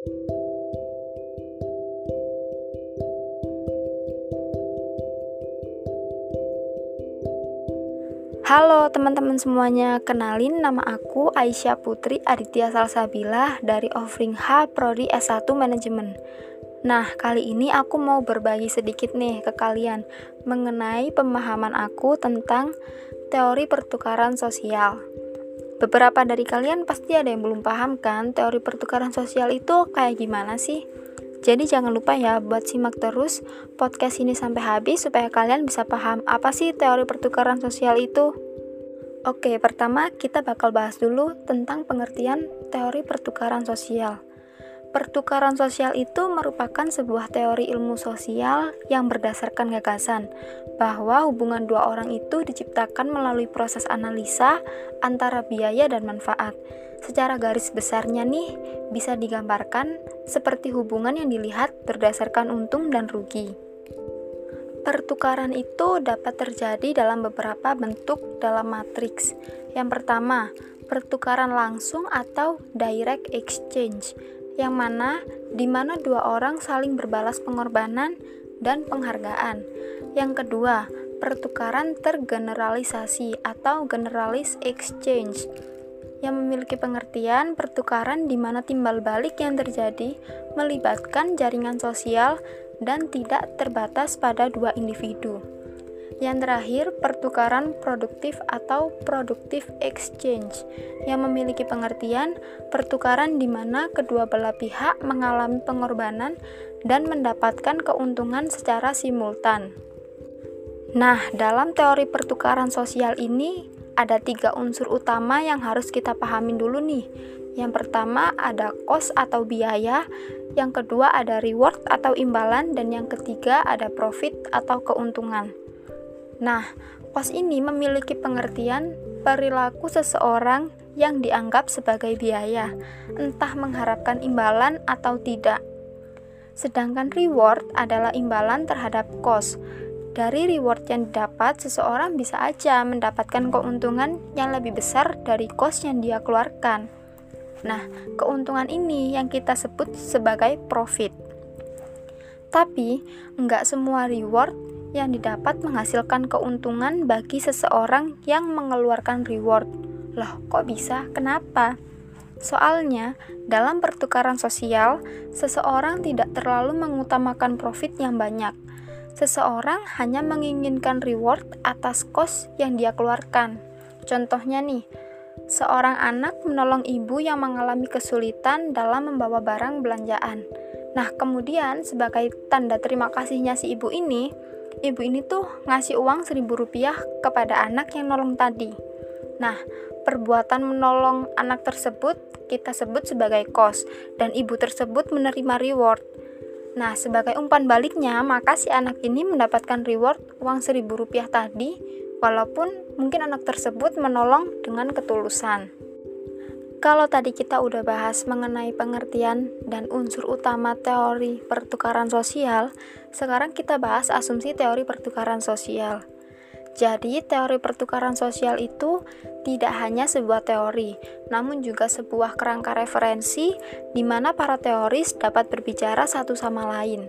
Halo teman-teman semuanya, kenalin nama aku Aisyah Putri Aditya Salsabila dari Offering H Prodi S1 Manajemen. Nah, kali ini aku mau berbagi sedikit nih ke kalian mengenai pemahaman aku tentang teori pertukaran sosial. Beberapa dari kalian pasti ada yang belum paham kan teori pertukaran sosial itu kayak gimana sih? Jadi jangan lupa ya buat simak terus podcast ini sampai habis supaya kalian bisa paham apa sih teori pertukaran sosial itu. Oke, pertama kita bakal bahas dulu tentang pengertian teori pertukaran sosial. Pertukaran sosial itu merupakan sebuah teori ilmu sosial yang berdasarkan gagasan bahwa hubungan dua orang itu diciptakan melalui proses analisa antara biaya dan manfaat. Secara garis besarnya nih bisa digambarkan seperti hubungan yang dilihat berdasarkan untung dan rugi. Pertukaran itu dapat terjadi dalam beberapa bentuk dalam matriks. Yang pertama, pertukaran langsung atau direct exchange, yang mana di mana dua orang saling berbalas pengorbanan dan penghargaan. Yang kedua, pertukaran tergeneralisasi atau generalis exchange yang memiliki pengertian pertukaran di mana timbal balik yang terjadi melibatkan jaringan sosial dan tidak terbatas pada dua individu. Yang terakhir, pertukaran produktif atau productive exchange yang memiliki pengertian pertukaran di mana kedua belah pihak mengalami pengorbanan dan mendapatkan keuntungan secara simultan. Nah, dalam teori pertukaran sosial ini ada tiga unsur utama yang harus kita pahamin dulu nih. Yang pertama ada cost atau biaya, yang kedua ada reward atau imbalan, dan yang ketiga ada profit atau keuntungan. Nah, cost ini memiliki pengertian perilaku seseorang yang dianggap sebagai biaya, entah mengharapkan imbalan atau tidak. Sedangkan reward adalah imbalan terhadap cost. Dari reward yang didapat, seseorang bisa aja mendapatkan keuntungan yang lebih besar dari cost yang dia keluarkan. Nah, keuntungan ini yang kita sebut sebagai profit. Tapi, enggak semua reward yang didapat menghasilkan keuntungan bagi seseorang yang mengeluarkan reward. Loh, kok bisa? Kenapa? Soalnya, dalam pertukaran sosial, seseorang tidak terlalu mengutamakan profit yang banyak. Seseorang hanya menginginkan reward atas cost yang dia keluarkan. Contohnya nih, seorang anak menolong ibu yang mengalami kesulitan dalam membawa barang belanjaan. Nah, kemudian sebagai tanda terima kasihnya si ibu ini, ibu ini tuh ngasih uang seribu rupiah kepada anak yang nolong tadi. Nah, perbuatan menolong anak tersebut kita sebut sebagai kos, dan ibu tersebut menerima reward. Nah, sebagai umpan baliknya, maka si anak ini mendapatkan reward uang seribu rupiah tadi walaupun mungkin anak tersebut menolong dengan ketulusan. Kalau tadi kita udah bahas mengenai pengertian dan unsur utama teori pertukaran sosial, sekarang kita bahas asumsi teori pertukaran sosial. Jadi, teori pertukaran sosial itu tidak hanya sebuah teori, namun juga sebuah kerangka referensi di mana para teoris dapat berbicara satu sama lain.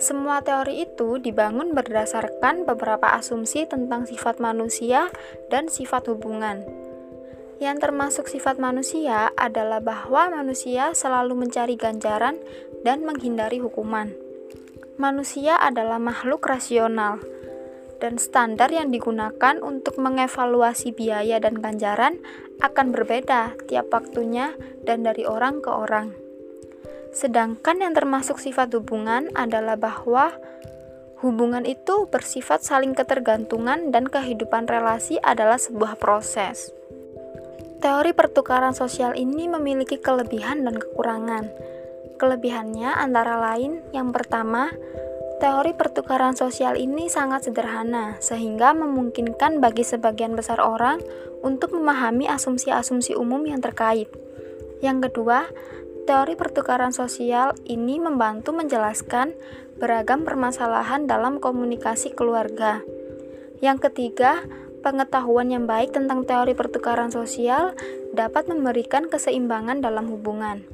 Semua teori itu dibangun berdasarkan beberapa asumsi tentang sifat manusia dan sifat hubungan. Yang termasuk sifat manusia adalah bahwa manusia selalu mencari ganjaran dan menghindari hukuman. Manusia adalah makhluk rasional, dan standar yang digunakan untuk mengevaluasi biaya dan ganjaran akan berbeda tiap waktunya dan dari orang ke orang. Sedangkan yang termasuk sifat hubungan adalah bahwa hubungan itu bersifat saling ketergantungan dan kehidupan relasi adalah sebuah proses. Teori pertukaran sosial ini memiliki kelebihan dan kekurangan. Kelebihannya antara lain yang pertama, teori pertukaran sosial ini sangat sederhana sehingga memungkinkan bagi sebagian besar orang untuk memahami asumsi-asumsi umum yang terkait. Yang kedua, Teori pertukaran sosial ini membantu menjelaskan beragam permasalahan dalam komunikasi keluarga. Yang ketiga, pengetahuan yang baik tentang teori pertukaran sosial dapat memberikan keseimbangan dalam hubungan.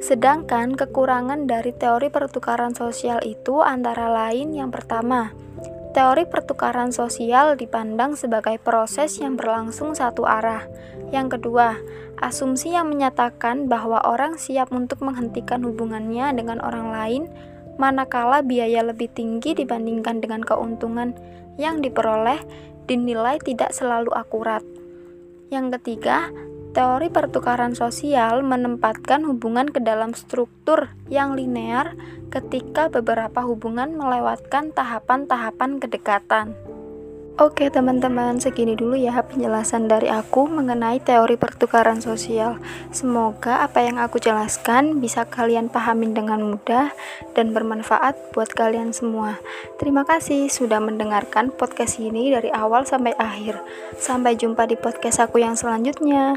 Sedangkan kekurangan dari teori pertukaran sosial itu antara lain yang pertama, teori pertukaran sosial dipandang sebagai proses yang berlangsung satu arah. Yang kedua, asumsi yang menyatakan bahwa orang siap untuk menghentikan hubungannya dengan orang lain manakala biaya lebih tinggi dibandingkan dengan keuntungan yang diperoleh dinilai tidak selalu akurat. Yang ketiga, Teori pertukaran sosial menempatkan hubungan ke dalam struktur yang linear ketika beberapa hubungan melewatkan tahapan-tahapan kedekatan. Oke teman-teman, segini dulu ya penjelasan dari aku mengenai teori pertukaran sosial. Semoga apa yang aku jelaskan bisa kalian pahamin dengan mudah dan bermanfaat buat kalian semua. Terima kasih sudah mendengarkan podcast ini dari awal sampai akhir. Sampai jumpa di podcast aku yang selanjutnya.